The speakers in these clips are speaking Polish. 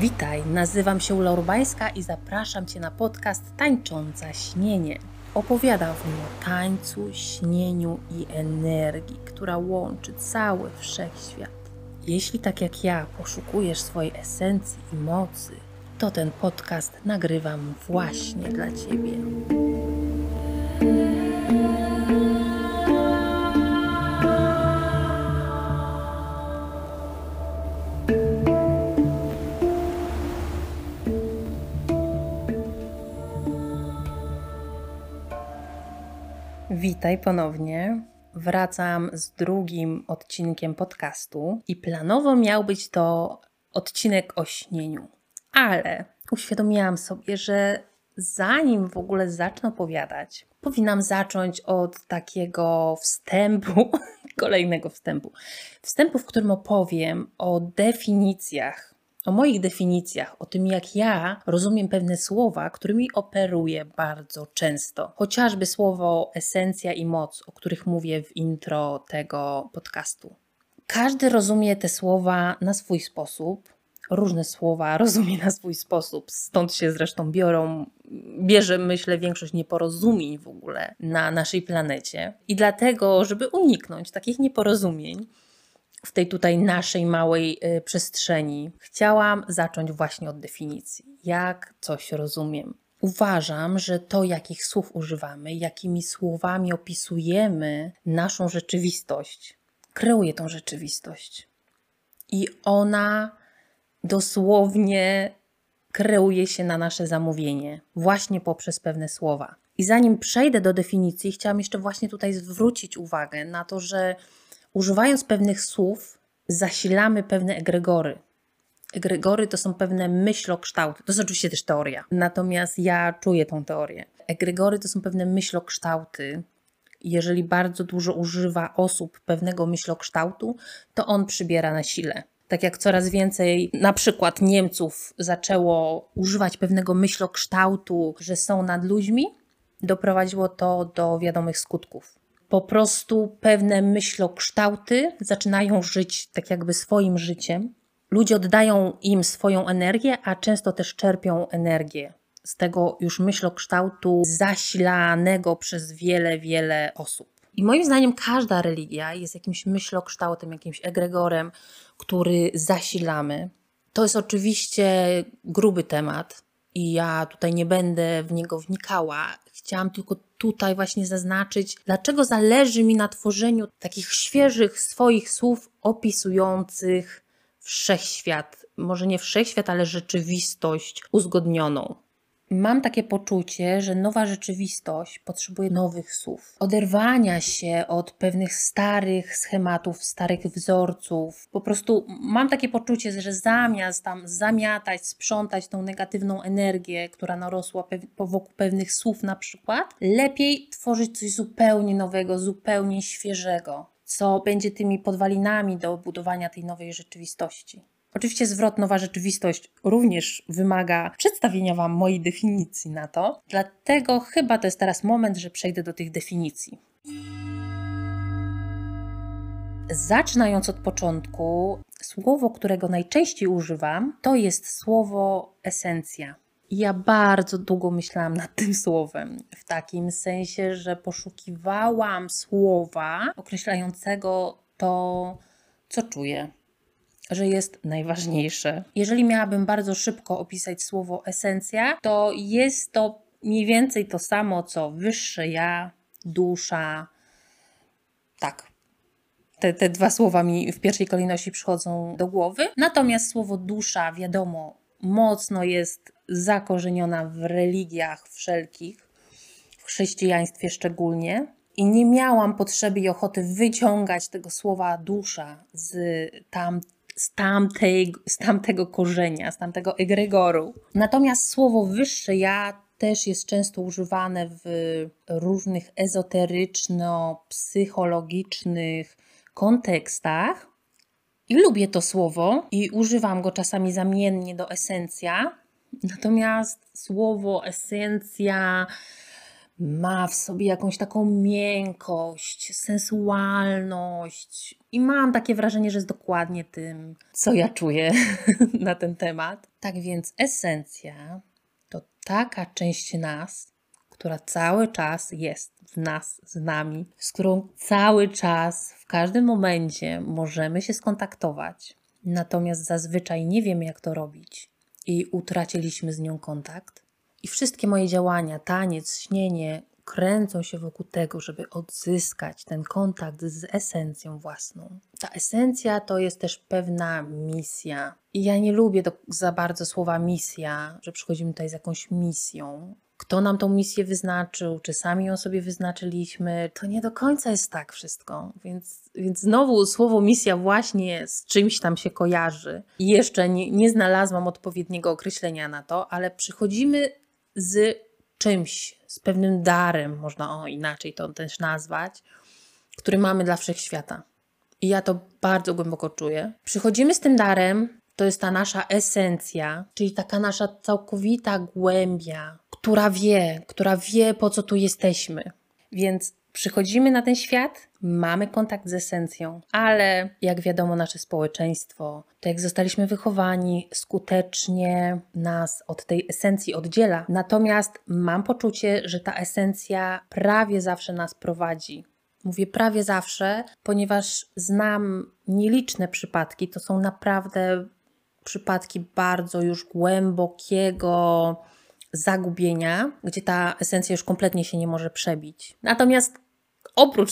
Witaj, nazywam się Ula Urbańska i zapraszam Cię na podcast Tańcząca Śnienie. Opowiadam w nim o tańcu, śnieniu i energii, która łączy cały wszechświat. Jeśli tak jak ja poszukujesz swojej esencji i mocy, to ten podcast nagrywam właśnie dla Ciebie. Witaj ponownie. Wracam z drugim odcinkiem podcastu i planowo miał być to odcinek o śnieniu. Ale uświadomiłam sobie, że zanim w ogóle zacznę opowiadać, powinnam zacząć od takiego wstępu, kolejnego wstępu. Wstępu, w którym opowiem o definicjach o moich definicjach, o tym jak ja rozumiem pewne słowa, którymi operuję bardzo często. Chociażby słowo esencja i moc, o których mówię w intro tego podcastu. Każdy rozumie te słowa na swój sposób. Różne słowa rozumie na swój sposób, stąd się zresztą biorą, bierze myślę większość nieporozumień w ogóle na naszej planecie. I dlatego, żeby uniknąć takich nieporozumień, w tej tutaj naszej małej y, przestrzeni, chciałam zacząć właśnie od definicji. Jak coś rozumiem? Uważam, że to, jakich słów używamy, jakimi słowami opisujemy naszą rzeczywistość, kreuje tą rzeczywistość. I ona dosłownie kreuje się na nasze zamówienie, właśnie poprzez pewne słowa. I zanim przejdę do definicji, chciałam jeszcze właśnie tutaj zwrócić uwagę na to, że Używając pewnych słów, zasilamy pewne egregory. Egregory to są pewne myślokształty. To jest oczywiście też teoria. Natomiast ja czuję tą teorię. Egregory to są pewne myślokształty. Jeżeli bardzo dużo używa osób pewnego myślokształtu, to on przybiera na sile. Tak jak coraz więcej na przykład Niemców zaczęło używać pewnego myślokształtu, że są nad ludźmi, doprowadziło to do wiadomych skutków po prostu pewne myślokształty zaczynają żyć tak jakby swoim życiem. Ludzie oddają im swoją energię, a często też czerpią energię z tego już myślokształtu zasilanego przez wiele, wiele osób. I moim zdaniem każda religia jest jakimś myślokształtem, jakimś egregorem, który zasilamy. To jest oczywiście gruby temat i ja tutaj nie będę w niego wnikała. Chciałam tylko tutaj właśnie zaznaczyć, dlaczego zależy mi na tworzeniu takich świeżych swoich słów opisujących wszechświat. Może nie wszechświat, ale rzeczywistość uzgodnioną. Mam takie poczucie, że nowa rzeczywistość potrzebuje nowych słów, oderwania się od pewnych starych schematów, starych wzorców. Po prostu mam takie poczucie, że zamiast tam zamiatać, sprzątać tą negatywną energię, która narosła wokół pewnych słów, na przykład, lepiej tworzyć coś zupełnie nowego, zupełnie świeżego, co będzie tymi podwalinami do budowania tej nowej rzeczywistości. Oczywiście zwrot nowa rzeczywistość również wymaga przedstawienia Wam mojej definicji na to, dlatego chyba to jest teraz moment, że przejdę do tych definicji. Zaczynając od początku, słowo, którego najczęściej używam, to jest słowo esencja. Ja bardzo długo myślałam nad tym słowem, w takim sensie, że poszukiwałam słowa określającego to, co czuję, że jest najważniejsze. Jeżeli miałabym bardzo szybko opisać słowo esencja, to jest to mniej więcej to samo co wyższe ja, dusza. Tak. Te, te dwa słowa mi w pierwszej kolejności przychodzą do głowy. Natomiast słowo dusza, wiadomo, mocno jest zakorzeniona w religiach wszelkich, w chrześcijaństwie szczególnie. I nie miałam potrzeby i ochoty wyciągać tego słowa dusza z tam z, tamtej, z tamtego korzenia, z tamtego egregoru. Natomiast słowo wyższe ja też jest często używane w różnych ezoteryczno-psychologicznych kontekstach. I lubię to słowo i używam go czasami zamiennie do esencja. Natomiast słowo esencja ma w sobie jakąś taką miękkość, sensualność. I mam takie wrażenie, że jest dokładnie tym, co ja czuję na ten temat. Tak więc esencja to taka część nas, która cały czas jest w nas, z nami, z którą cały czas, w każdym momencie możemy się skontaktować. Natomiast zazwyczaj nie wiemy, jak to robić i utraciliśmy z nią kontakt. I wszystkie moje działania, taniec, śnienie, kręcą się wokół tego, żeby odzyskać ten kontakt z esencją własną. Ta esencja to jest też pewna misja. I ja nie lubię do, za bardzo słowa misja, że przychodzimy tutaj z jakąś misją. Kto nam tą misję wyznaczył, czy sami ją sobie wyznaczyliśmy, to nie do końca jest tak wszystko. Więc, więc znowu słowo misja właśnie z czymś tam się kojarzy. I jeszcze nie, nie znalazłam odpowiedniego określenia na to, ale przychodzimy z czymś, z pewnym darem, można o inaczej to też nazwać, który mamy dla wszechświata. I ja to bardzo głęboko czuję. Przychodzimy z tym darem, to jest ta nasza esencja, czyli taka nasza całkowita głębia, która wie, która wie, po co tu jesteśmy. Więc Przychodzimy na ten świat, mamy kontakt z esencją, ale jak wiadomo, nasze społeczeństwo, to jak zostaliśmy wychowani, skutecznie nas od tej esencji oddziela. Natomiast mam poczucie, że ta esencja prawie zawsze nas prowadzi. Mówię prawie zawsze, ponieważ znam nieliczne przypadki, to są naprawdę przypadki bardzo już głębokiego zagubienia, gdzie ta esencja już kompletnie się nie może przebić. Natomiast oprócz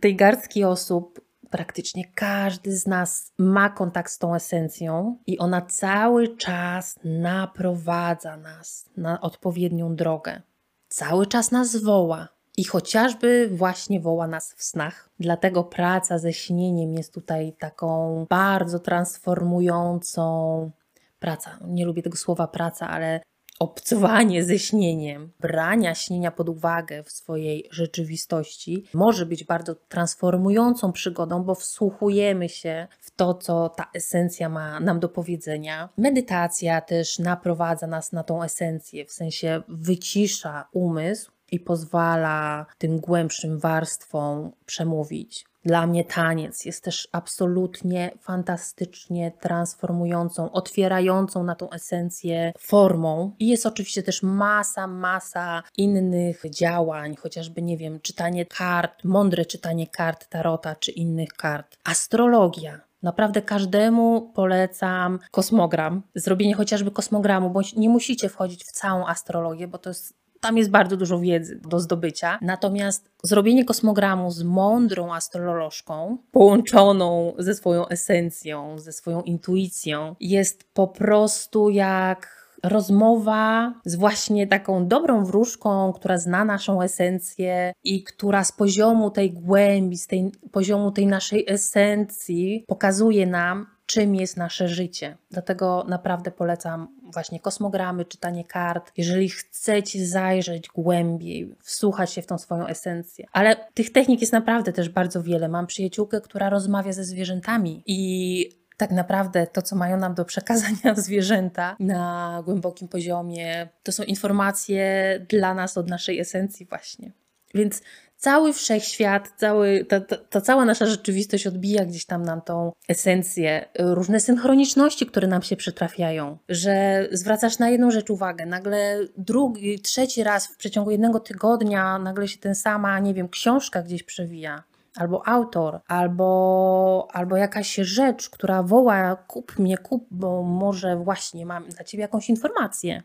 tej garstki osób, praktycznie każdy z nas ma kontakt z tą esencją i ona cały czas naprowadza nas na odpowiednią drogę. Cały czas nas woła. I chociażby właśnie woła nas w snach. Dlatego praca ze śnieniem jest tutaj taką bardzo transformującą praca. Nie lubię tego słowa praca, ale obcowanie ze śnieniem, brania śnienia pod uwagę w swojej rzeczywistości może być bardzo transformującą przygodą, bo wsłuchujemy się w to, co ta esencja ma nam do powiedzenia. Medytacja też naprowadza nas na tą esencję, w sensie wycisza umysł i pozwala tym głębszym warstwom przemówić. Dla mnie taniec jest też absolutnie fantastycznie transformującą, otwierającą na tą esencję formą. I jest oczywiście też masa, masa innych działań, chociażby, nie wiem, czytanie kart, mądre czytanie kart tarota czy innych kart. Astrologia. Naprawdę każdemu polecam kosmogram, zrobienie chociażby kosmogramu, bądź nie musicie wchodzić w całą astrologię, bo to jest tam jest bardzo dużo wiedzy do zdobycia. Natomiast zrobienie kosmogramu z mądrą astrolożką, połączoną ze swoją esencją, ze swoją intuicją, jest po prostu jak rozmowa z właśnie taką dobrą wróżką, która zna naszą esencję i która z poziomu tej głębi, z tej poziomu tej naszej esencji pokazuje nam, czym jest nasze życie. Dlatego naprawdę polecam właśnie kosmogramy, czytanie kart. Jeżeli chcecie zajrzeć głębiej, wsłuchać się w tą swoją esencję. Ale tych technik jest naprawdę też bardzo wiele. Mam przyjaciółkę, która rozmawia ze zwierzętami i tak naprawdę to, co mają nam do przekazania zwierzęta na głębokim poziomie, to są informacje dla nas od naszej esencji, właśnie. Więc cały wszechświat, cały, ta, ta, ta, cała nasza rzeczywistość odbija gdzieś tam nam tą esencję, różne synchroniczności, które nam się przytrafiają, że zwracasz na jedną rzecz uwagę, nagle drugi, trzeci raz w przeciągu jednego tygodnia nagle się ten sama, nie wiem, książka gdzieś przewija. Albo autor, albo, albo jakaś rzecz, która woła: kup mnie, kup, bo może właśnie mam dla ciebie jakąś informację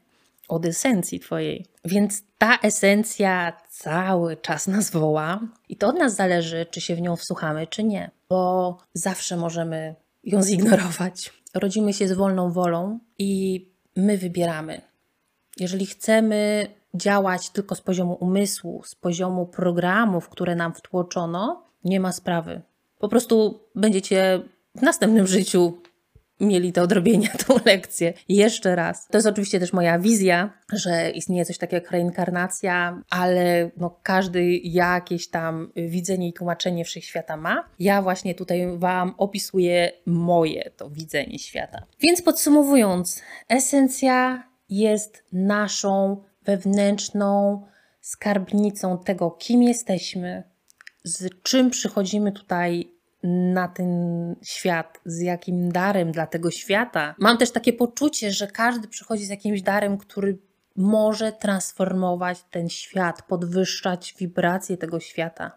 od esencji Twojej. Więc ta esencja cały czas nas woła i to od nas zależy, czy się w nią wsłuchamy, czy nie, bo zawsze możemy ją zignorować. Rodzimy się z wolną wolą i my wybieramy. Jeżeli chcemy działać tylko z poziomu umysłu, z poziomu programów, które nam wtłoczono, nie ma sprawy. Po prostu będziecie w następnym życiu mieli do odrobienia tą lekcję jeszcze raz. To jest oczywiście też moja wizja, że istnieje coś takiego jak reinkarnacja, ale no, każdy jakieś tam widzenie i tłumaczenie wszechświata ma. Ja właśnie tutaj Wam opisuję moje to widzenie świata. Więc podsumowując, esencja jest naszą wewnętrzną skarbnicą tego, kim jesteśmy, z czym przychodzimy tutaj na ten świat, z jakim darem dla tego świata. Mam też takie poczucie, że każdy przychodzi z jakimś darem, który może transformować ten świat, podwyższać wibracje tego świata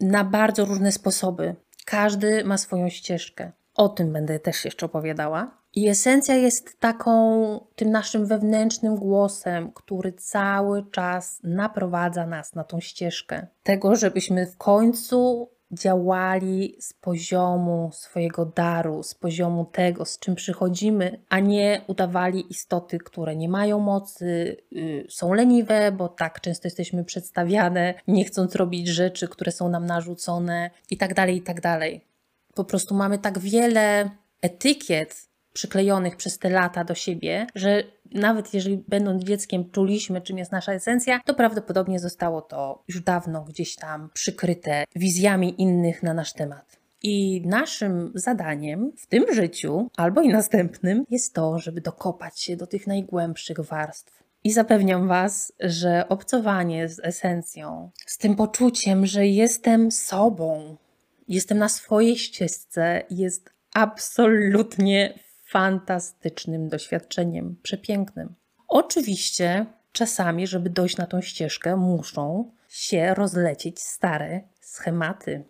na bardzo różne sposoby. Każdy ma swoją ścieżkę. O tym będę też jeszcze opowiadała. I esencja jest taką, tym naszym wewnętrznym głosem, który cały czas naprowadza nas na tą ścieżkę. Tego, żebyśmy w końcu działali z poziomu swojego daru, z poziomu tego, z czym przychodzimy, a nie udawali istoty, które nie mają mocy, yy, są leniwe, bo tak często jesteśmy przedstawiane, nie chcąc robić rzeczy, które są nam narzucone i tak dalej, i tak dalej. Po prostu mamy tak wiele etykiet przyklejonych przez te lata do siebie, że nawet jeżeli będąc dzieckiem czuliśmy, czym jest nasza esencja, to prawdopodobnie zostało to już dawno gdzieś tam przykryte wizjami innych na nasz temat. I naszym zadaniem w tym życiu, albo i następnym, jest to, żeby dokopać się do tych najgłębszych warstw. I zapewniam Was, że obcowanie z esencją, z tym poczuciem, że jestem sobą, jestem na swojej ścieżce, jest absolutnie fantastycznym doświadczeniem, przepięknym. Oczywiście, czasami, żeby dojść na tą ścieżkę, muszą się rozlecieć stare schematy.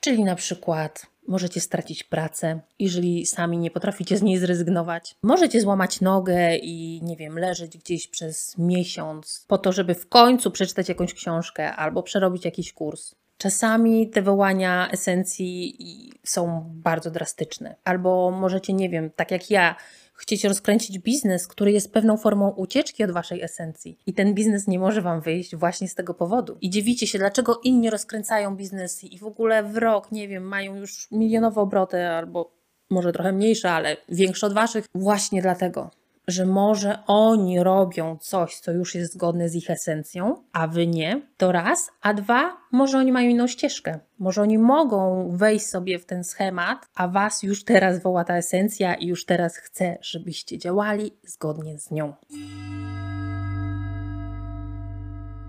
Czyli na przykład możecie stracić pracę, jeżeli sami nie potraficie z niej zrezygnować. Możecie złamać nogę i nie wiem, leżeć gdzieś przez miesiąc po to, żeby w końcu przeczytać jakąś książkę albo przerobić jakiś kurs. Czasami te wołania esencji są bardzo drastyczne. Albo możecie, nie wiem, tak jak ja, chcieć rozkręcić biznes, który jest pewną formą ucieczki od waszej esencji. I ten biznes nie może wam wyjść właśnie z tego powodu. I dziwicie się, dlaczego inni rozkręcają biznesy i w ogóle w rok, nie wiem, mają już milionowe obroty albo może trochę mniejsze, ale większe od waszych. Właśnie dlatego, że może oni robią coś, co już jest zgodne z ich esencją, a wy nie, to raz, a dwa, może oni mają inną ścieżkę. Może oni mogą wejść sobie w ten schemat, a was już teraz woła ta esencja i już teraz chce, żebyście działali zgodnie z nią.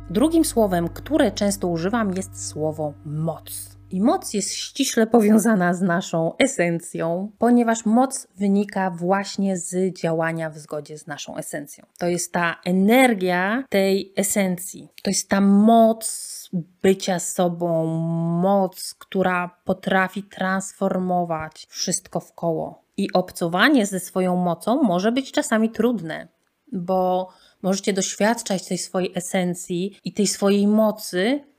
Drugim słowem, które często używam, jest słowo moc. I moc jest ściśle powiązana z naszą esencją, ponieważ moc wynika właśnie z działania w zgodzie z naszą esencją. To jest ta energia tej esencji. To jest ta moc bycia sobą, moc, która potrafi transformować wszystko w koło. I obcowanie ze swoją mocą może być czasami trudne, bo możecie doświadczać tej swojej esencji i tej swojej mocy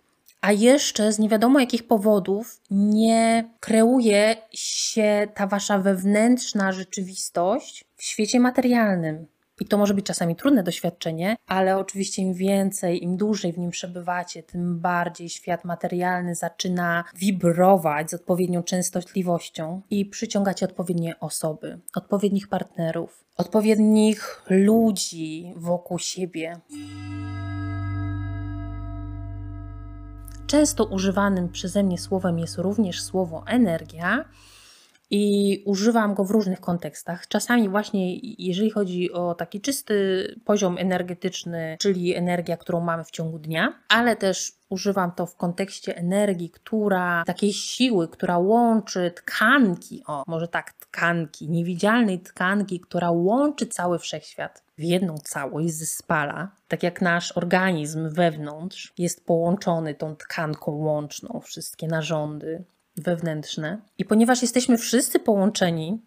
a jeszcze z nie wiadomo jakich powodów nie kreuje się ta wasza wewnętrzna rzeczywistość w świecie materialnym. I to może być czasami trudne doświadczenie, ale oczywiście im więcej, im dłużej w nim przebywacie, tym bardziej świat materialny zaczyna wibrować z odpowiednią częstotliwością i przyciągacie odpowiednie osoby, odpowiednich partnerów, odpowiednich ludzi wokół siebie. Często używanym przeze mnie słowem jest również słowo energia i używam go w różnych kontekstach. Czasami właśnie jeżeli chodzi o taki czysty poziom energetyczny, czyli energia, którą mamy w ciągu dnia, ale też używam to w kontekście energii, która, takiej siły, która łączy tkanki, o może tak, tkanki, niewidzialnej tkanki, która łączy cały wszechświat w jedną całość, zespala, tak jak nasz organizm wewnątrz jest połączony tą tkanką łączną, wszystkie narządy, wewnętrzne. I ponieważ jesteśmy wszyscy połączeni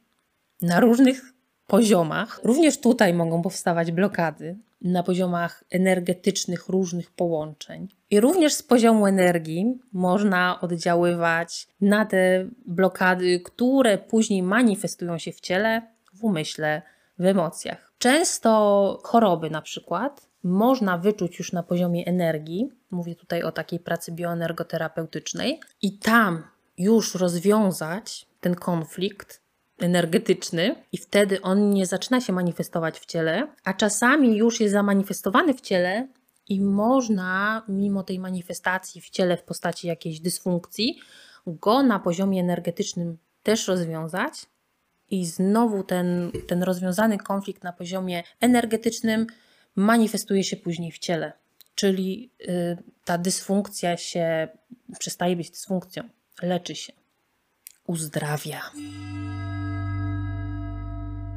na różnych poziomach, również tutaj mogą powstawać blokady na poziomach energetycznych różnych połączeń. I również z poziomu energii można oddziaływać na te blokady, które później manifestują się w ciele, w umyśle, w emocjach. Często choroby na przykład można wyczuć już na poziomie energii. Mówię tutaj o takiej pracy bioenergoterapeutycznej i tam już rozwiązać ten konflikt energetyczny i wtedy on nie zaczyna się manifestować w ciele, a czasami już jest zamanifestowany w ciele i można mimo tej manifestacji w ciele w postaci jakiejś dysfunkcji go na poziomie energetycznym też rozwiązać i znowu ten, ten rozwiązany konflikt na poziomie energetycznym manifestuje się później w ciele. czyli y, ta dysfunkcja się przestaje być dysfunkcją, leczy się, uzdrawia.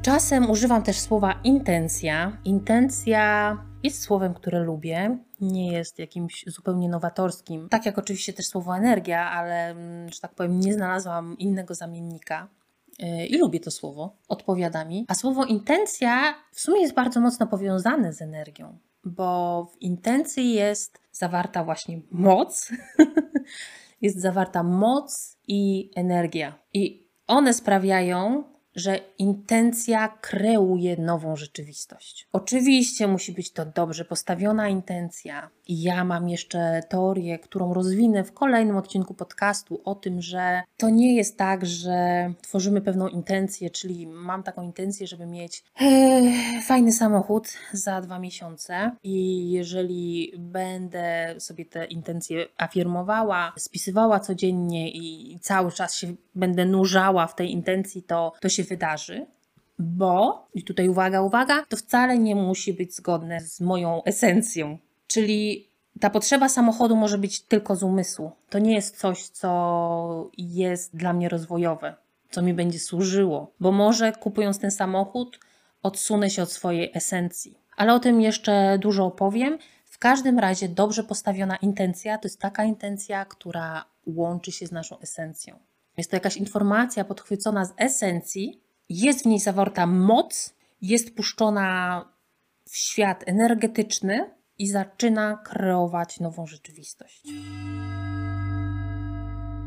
Czasem używam też słowa intencja. Intencja jest słowem, które lubię, nie jest jakimś zupełnie nowatorskim. Tak jak oczywiście też słowo energia, ale, mm, że tak powiem, nie znalazłam innego zamiennika. Y, I lubię to słowo, odpowiada mi. A słowo intencja w sumie jest bardzo mocno powiązane z energią, bo w intencji jest zawarta właśnie moc, jest zawarta moc i energia. I one sprawiają, że intencja kreuje nową rzeczywistość. Oczywiście musi być to dobrze postawiona intencja. Ja mam jeszcze teorię, którą rozwinę w kolejnym odcinku podcastu o tym, że to nie jest tak, że tworzymy pewną intencję, czyli mam taką intencję, żeby mieć ee, fajny samochód za dwa miesiące i jeżeli będę sobie te intencje afirmowała, spisywała codziennie i cały czas się będę nurzała w tej intencji, to to się wydarzy bo, i tutaj uwaga, uwaga, to wcale nie musi być zgodne z moją esencją. Czyli ta potrzeba samochodu może być tylko z umysłu. To nie jest coś, co jest dla mnie rozwojowe, co mi będzie służyło, bo może kupując ten samochód, odsunę się od swojej esencji. Ale o tym jeszcze dużo opowiem. W każdym razie dobrze postawiona intencja to jest taka intencja, która łączy się z naszą esencją. Jest to jakaś informacja podchwycona z esencji, jest w niej zawarta moc, jest puszczona w świat energetyczny i zaczyna kreować nową rzeczywistość.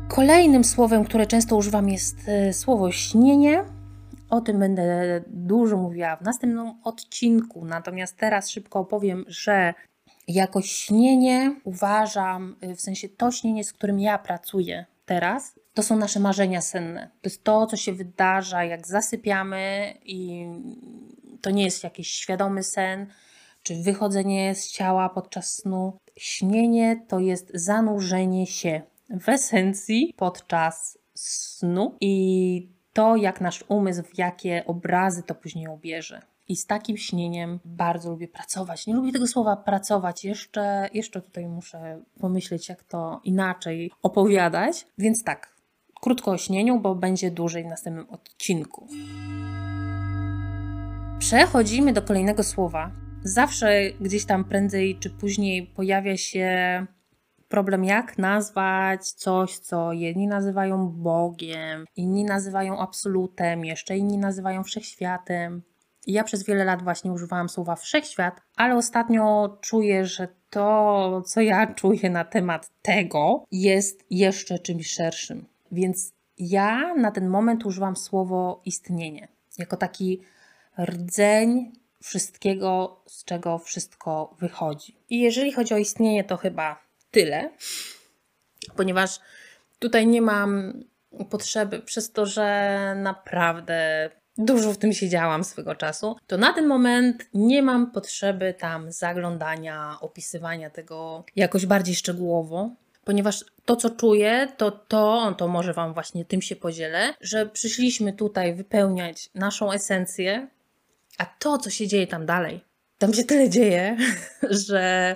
Kolejnym słowem, które często używam, jest e, słowo śnienie. O tym będę dużo mówiła w następnym odcinku, natomiast teraz szybko opowiem, że jako śnienie uważam, e, w sensie to śnienie, z którym ja pracuję teraz, to są nasze marzenia senne. To jest to, co się wydarza, jak zasypiamy, i to nie jest jakiś świadomy sen, czy wychodzenie z ciała podczas snu. Śnienie to jest zanurzenie się w esencji podczas snu i to, jak nasz umysł, w jakie obrazy to później ubierze. I z takim śnieniem bardzo lubię pracować. Nie lubię tego słowa pracować. Jeszcze, jeszcze tutaj muszę pomyśleć, jak to inaczej opowiadać. Więc tak, krótko o śnieniu, bo będzie dłużej w następnym odcinku. Przechodzimy do kolejnego słowa. Zawsze gdzieś tam prędzej czy później pojawia się problem, jak nazwać coś, co jedni nazywają Bogiem, inni nazywają absolutem, jeszcze inni nazywają wszechświatem. Ja przez wiele lat właśnie używałam słowa wszechświat, ale ostatnio czuję, że to, co ja czuję na temat tego, jest jeszcze czymś szerszym. Więc ja na ten moment używam słowo istnienie jako taki rdzeń wszystkiego, z czego wszystko wychodzi. I jeżeli chodzi o istnienie, to chyba tyle, ponieważ tutaj nie mam potrzeby, przez to, że naprawdę dużo w tym siedziałam swego czasu, to na ten moment nie mam potrzeby tam zaglądania, opisywania tego jakoś bardziej szczegółowo ponieważ to, co czuję, to to, to może Wam właśnie tym się podzielę, że przyszliśmy tutaj wypełniać naszą esencję, a to, co się dzieje tam dalej, tam się tyle dzieje, że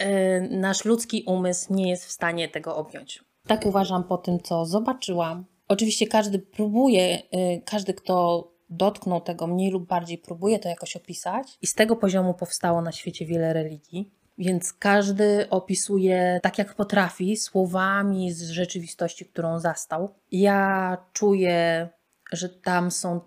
yy, nasz ludzki umysł nie jest w stanie tego objąć. Tak uważam po tym, co zobaczyłam. Oczywiście każdy próbuje, yy, każdy, kto dotknął tego mniej lub bardziej, próbuje to jakoś opisać, i z tego poziomu powstało na świecie wiele religii. Więc każdy opisuje tak, jak potrafi, słowami z rzeczywistości, którą zastał. Ja czuję, że tam są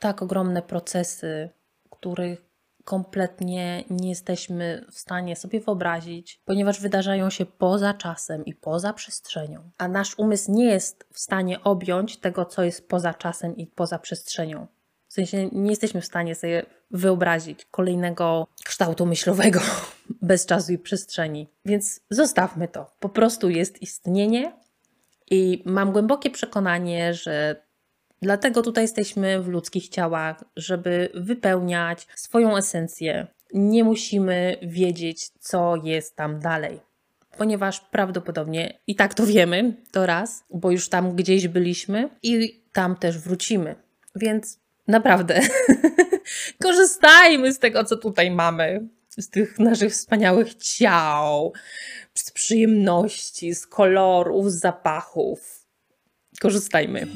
tak ogromne procesy, których kompletnie nie jesteśmy w stanie sobie wyobrazić, ponieważ wydarzają się poza czasem i poza przestrzenią. A nasz umysł nie jest w stanie objąć tego, co jest poza czasem i poza przestrzenią. W sensie nie jesteśmy w stanie sobie wyobrazić kolejnego kształtu myślowego bez czasu i przestrzeni. Więc zostawmy to. Po prostu jest istnienie i mam głębokie przekonanie, że dlatego tutaj jesteśmy w ludzkich ciałach, żeby wypełniać swoją esencję. Nie musimy wiedzieć, co jest tam dalej ponieważ prawdopodobnie i tak to wiemy, to raz, bo już tam gdzieś byliśmy i tam też wrócimy. Więc Naprawdę. Korzystajmy z tego, co tutaj mamy. z tych naszych wspaniałych ciał, z przyjemności, z kolorów, z zapachów. Korzystajmy.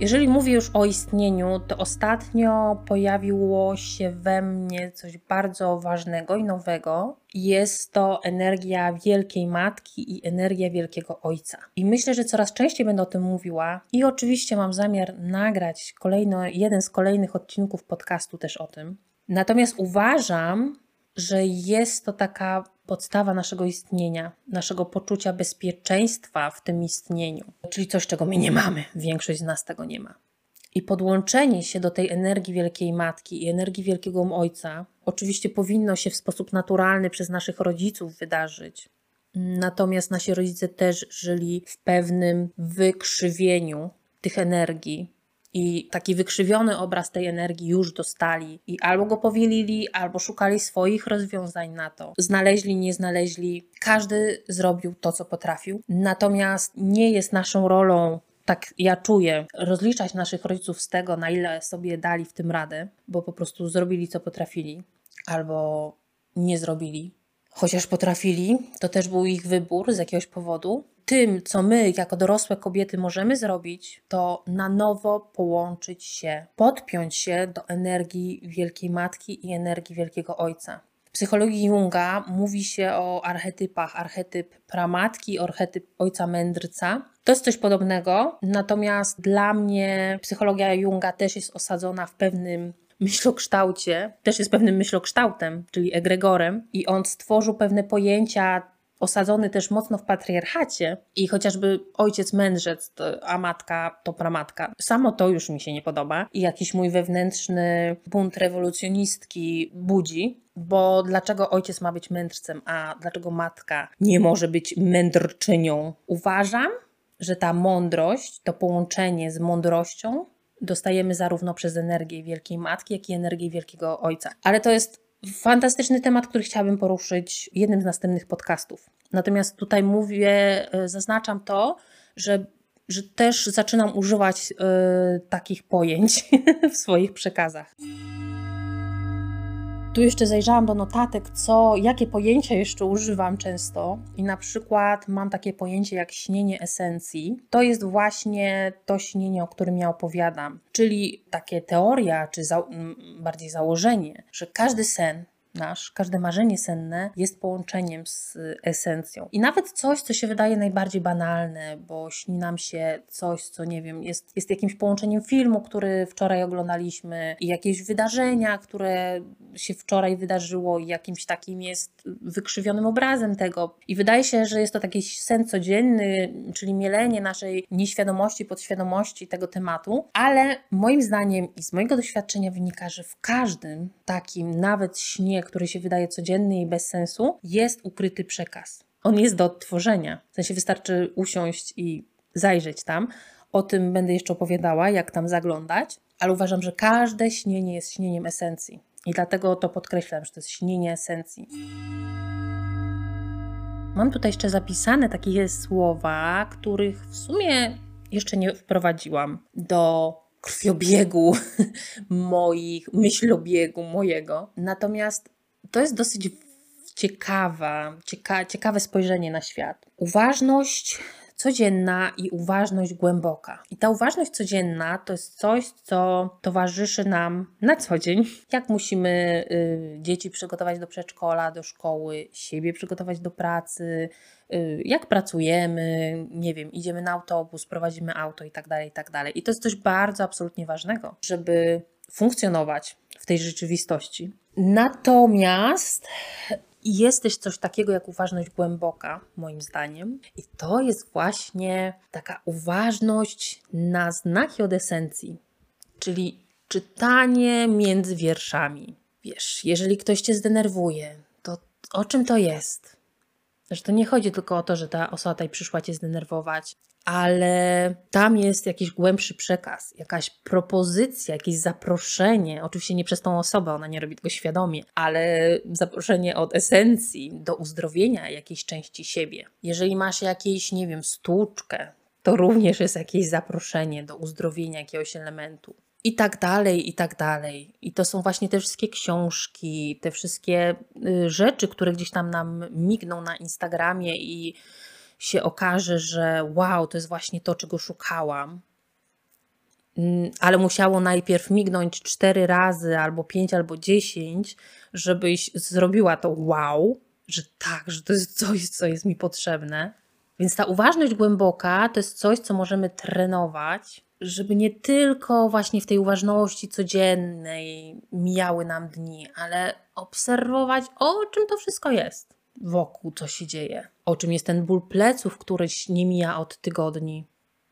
Jeżeli mówię już o istnieniu, to ostatnio pojawiło się we mnie coś bardzo ważnego i nowego. Jest to energia Wielkiej Matki i energia Wielkiego Ojca. I myślę, że coraz częściej będę o tym mówiła. I oczywiście mam zamiar nagrać kolejny, jeden z kolejnych odcinków podcastu też o tym. Natomiast uważam, że jest to taka podstawa naszego istnienia, naszego poczucia bezpieczeństwa w tym istnieniu, czyli coś, czego my nie mamy. Większość z nas tego nie ma. I podłączenie się do tej energii Wielkiej Matki i energii Wielkiego Ojca oczywiście powinno się w sposób naturalny przez naszych rodziców wydarzyć. Natomiast nasi rodzice też żyli w pewnym wykrzywieniu tych energii, i taki wykrzywiony obraz tej energii już dostali i albo go powielili, albo szukali swoich rozwiązań na to. Znaleźli, nie znaleźli, każdy zrobił to, co potrafił. Natomiast nie jest naszą rolą tak ja czuję, rozliczać naszych rodziców z tego, na ile sobie dali w tym radę, bo po prostu zrobili, co potrafili, albo nie zrobili. Chociaż potrafili, to też był ich wybór z jakiegoś powodu tym, co my jako dorosłe kobiety możemy zrobić, to na nowo połączyć się, podpiąć się do energii Wielkiej Matki i energii Wielkiego Ojca. W psychologii Junga mówi się o archetypach, archetyp pramatki, archetyp ojca mędrca. To jest coś podobnego, natomiast dla mnie psychologia Junga też jest osadzona w pewnym myślokształcie, też jest pewnym myślokształtem, czyli egregorem, i on stworzył pewne pojęcia osadzony też mocno w patriarchacie i chociażby ojciec mędrzec, a matka to pramatka. Samo to już mi się nie podoba i jakiś mój wewnętrzny bunt rewolucjonistki budzi, bo dlaczego ojciec ma być mędrcem, a dlaczego matka nie może być mędrczynią? Uważam, że ta mądrość, to połączenie z mądrością dostajemy zarówno przez energię Wielkiej Matki, jak i energię Wielkiego Ojca. Ale to jest Fantastyczny temat, który chciałabym poruszyć w jednym z następnych podcastów. Natomiast tutaj mówię, e, zaznaczam to, że, że też zaczynam używać y, takich pojęć w swoich przekazach. Tu jeszcze zajrzałam do notatek, co, jakie pojęcia jeszcze używam często. I na przykład mam takie pojęcie jak śnienie esencji. To jest właśnie to śnienie, o którym ja opowiadam. Czyli takie teoria, czy za, bardziej założenie, że każdy sen nasz, każde marzenie senne jest połączeniem z esencją. I nawet coś, co się wydaje najbardziej banalne, bo śni nam się coś, co nie wiem, jest, jest jakimś połączeniem filmu, który wczoraj oglądaliśmy i jakieś wydarzenia, które się wczoraj wydarzyło i jakimś takim jest wykrzywionym obrazem tego. I wydaje się, że jest to taki sen codzienny, czyli mielenie naszej nieświadomości, podświadomości tego tematu, ale moim zdaniem i z mojego doświadczenia wynika, że w każdym takim, nawet śnie, który się wydaje codzienny i bez sensu, jest ukryty przekaz. On jest do odtworzenia. W sensie wystarczy usiąść i zajrzeć tam. O tym będę jeszcze opowiadała, jak tam zaglądać, ale uważam, że każde śnienie jest śnieniem esencji. I dlatego to podkreślam, że to jest śnienie esencji. Mam tutaj jeszcze zapisane takie słowa, których w sumie jeszcze nie wprowadziłam do krwiobiegu moich, myślobiegu mojego. Natomiast to jest dosyć ciekawa, cieka, ciekawe spojrzenie na świat. Uważność codzienna i uważność głęboka. I ta uważność codzienna to jest coś, co towarzyszy nam na co dzień. Jak musimy y, dzieci przygotować do przedszkola, do szkoły, siebie przygotować do pracy, y, jak pracujemy, nie wiem, idziemy na autobus, prowadzimy auto i tak dalej, i tak dalej. I to jest coś bardzo absolutnie ważnego, żeby funkcjonować w tej rzeczywistości. Natomiast jest też coś takiego jak uważność głęboka, moim zdaniem, i to jest właśnie taka uważność na znaki od esencji, czyli czytanie między wierszami. Wiesz, jeżeli ktoś cię zdenerwuje, to o czym to jest? Że to nie chodzi tylko o to, że ta osoba tutaj przyszła cię zdenerwować, ale tam jest jakiś głębszy przekaz, jakaś propozycja, jakieś zaproszenie. Oczywiście nie przez tą osobę, ona nie robi tego świadomie, ale zaproszenie od esencji do uzdrowienia jakiejś części siebie. Jeżeli masz jakieś, nie wiem, stłuczkę, to również jest jakieś zaproszenie do uzdrowienia jakiegoś elementu. i tak dalej, i tak dalej. I to są właśnie te wszystkie książki, te wszystkie y, rzeczy, które gdzieś tam nam migną na Instagramie i się okaże, że wow, to jest właśnie to, czego szukałam. Mm, ale musiało najpierw mignąć cztery razy, albo pięć, albo dziesięć, żebyś zrobiła to wow, że tak, że to jest coś, co jest mi potrzebne. Więc ta uważność głęboka to jest coś, co możemy trenować, żeby nie tylko właśnie w tej uważności codziennej mijały nam dni, ale obserwować, o czym to wszystko jest wokół, co się dzieje. O czym jest ten ból pleców, któryś nie mija od tygodni.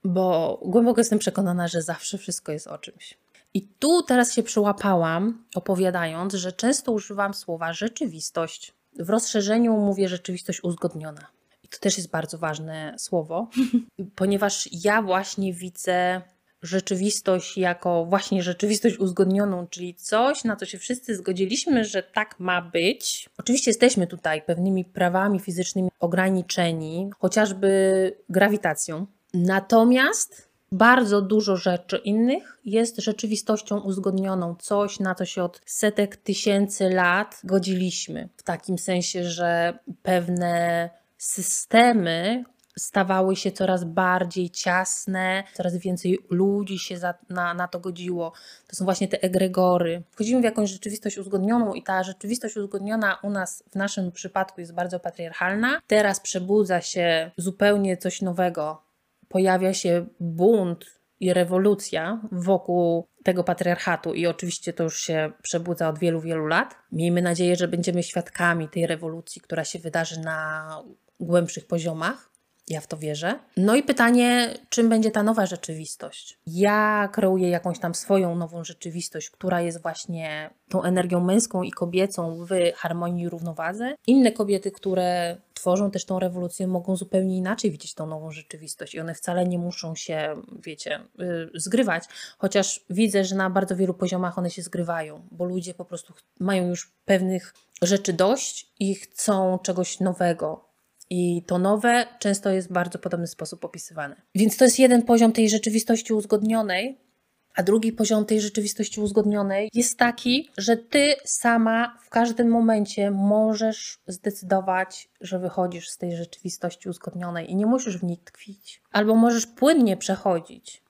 Bo głęboko jestem przekonana, że zawsze wszystko jest o czymś. I tu teraz się przyłapałam, opowiadając, że często używam słowa rzeczywistość. W rozszerzeniu mówię rzeczywistość uzgodniona. I to też jest bardzo ważne słowo, ponieważ ja właśnie widzę rzeczywistość jako właśnie rzeczywistość uzgodnioną, czyli coś, na co się wszyscy zgodziliśmy, że tak ma być. Oczywiście jesteśmy tutaj pewnymi prawami fizycznymi ograniczeni, chociażby grawitacją. Natomiast bardzo dużo rzeczy innych jest rzeczywistością uzgodnioną, coś na co się od setek tysięcy lat godziliśmy. W takim sensie, że pewne systemy stawały się coraz bardziej ciasne, coraz więcej ludzi się za, na, na to godziło. To są właśnie te egregory. Wchodzimy w jakąś rzeczywistość uzgodnioną i ta rzeczywistość uzgodniona u nas w naszym przypadku jest bardzo patriarchalna. Teraz przebudza się zupełnie coś nowego. Pojawia się bunt i rewolucja wokół tego patriarchatu i oczywiście to już się przebudza od wielu, wielu lat. Miejmy nadzieję, że będziemy świadkami tej rewolucji, która się wydarzy na głębszych poziomach. Ja w to wierzę. No i pytanie, czym będzie ta nowa rzeczywistość? Ja kreuję jakąś tam swoją nową rzeczywistość, która jest właśnie tą energią męską i kobiecą w harmonii i równowadze. Inne kobiety, które tworzą też tą rewolucję, mogą zupełnie inaczej widzieć tą nową rzeczywistość i one wcale nie muszą się, wiecie, yy, zgrywać, chociaż widzę, że na bardzo wielu poziomach one się zgrywają, bo ludzie po prostu mają już pewnych rzeczy dość i chcą czegoś nowego, i to nowe często jest w bardzo podobny sposób opisywane. Więc to jest jeden poziom tej rzeczywistości uzgodnionej, a drugi poziom tej rzeczywistości uzgodnionej jest taki, że ty sama w każdym momencie możesz zdecydować, że wychodzisz z tej rzeczywistości uzgodnionej i nie musisz w niej tkwić. Albo możesz płynnie przechodzić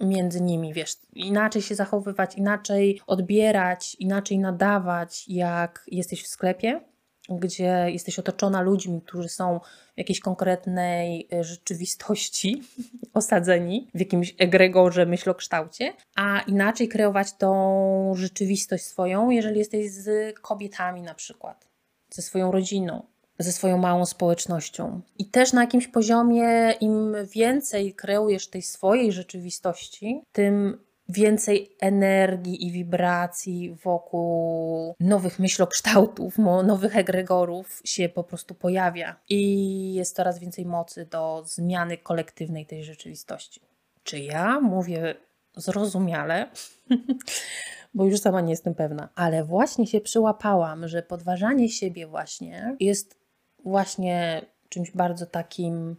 między nimi, wiesz, inaczej się zachowywać, inaczej odbierać, inaczej nadawać, jak jesteś w sklepie gdzie jesteś otoczona ludźmi, którzy są w jakiejś konkretnej e, rzeczywistości osadzeni, w jakimś egregorze, myślokształcie, a inaczej kreować tą rzeczywistość swoją, jeżeli jesteś z kobietami na przykład, ze swoją rodziną, ze swoją małą społecznością. I też na jakimś poziomie, im więcej kreujesz tej swojej rzeczywistości, tym więcej energii i wibracji wokół nowych myślokształtów, nowych egregorów się po prostu pojawia i jest coraz więcej mocy do zmiany kolektywnej tej rzeczywistości. Czy ja mówię zrozumiale? Bo już sama nie jestem pewna, ale właśnie się przyłapałam, że podważanie siebie właśnie jest właśnie czymś bardzo takim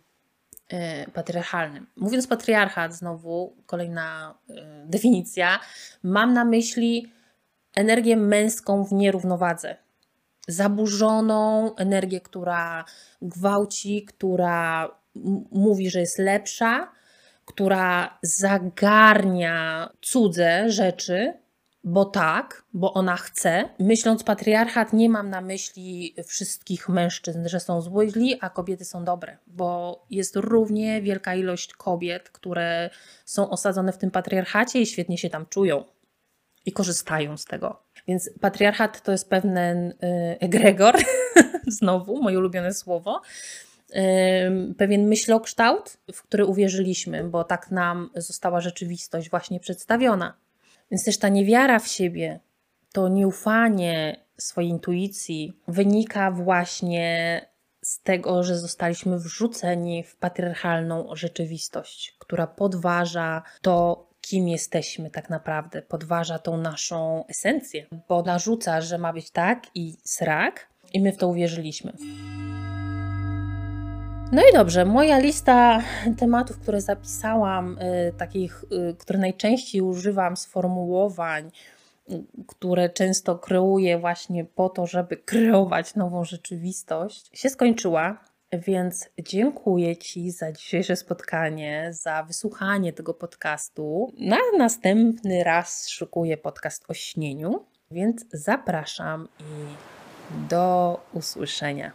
patriarchalnym. Mówiąc patriarchat, znowu kolejna y, definicja, mam na myśli energię męską w nierównowadze. Zaburzoną energię, która gwałci, która mówi, że jest lepsza, która zagarnia cudze rzeczy, bo tak, bo ona chce. Myśląc patriarchat, nie mam na myśli wszystkich mężczyzn, że są zły, a kobiety są dobre, bo jest równie wielka ilość kobiet, które są osadzone w tym patriarchacie i świetnie się tam czują i korzystają z tego. Więc patriarchat to jest pewien y, egregor, znowu moje ulubione słowo, pewien myślokształt, w który uwierzyliśmy, bo tak nam została rzeczywistość właśnie przedstawiona. Więc też ta niewiara w siebie, to nieufanie swojej intuicji wynika właśnie z tego, że zostaliśmy wrzuceni w patriarchalną rzeczywistość, która podważa to, kim jesteśmy tak naprawdę, podważa tą naszą esencję, bo narzuca, że ma być tak i srak, i my w to uwierzyliśmy. No i dobrze, moja lista tematów, które zapisałam, y, takich, y, które najczęściej używam, sformułowań, y, które często kreuję właśnie po to, żeby kreować nową rzeczywistość, się skończyła. Więc dziękuję Ci za dzisiejsze spotkanie, za wysłuchanie tego podcastu. Na następny raz szykuję podcast o śnieniu, więc zapraszam i do usłyszenia.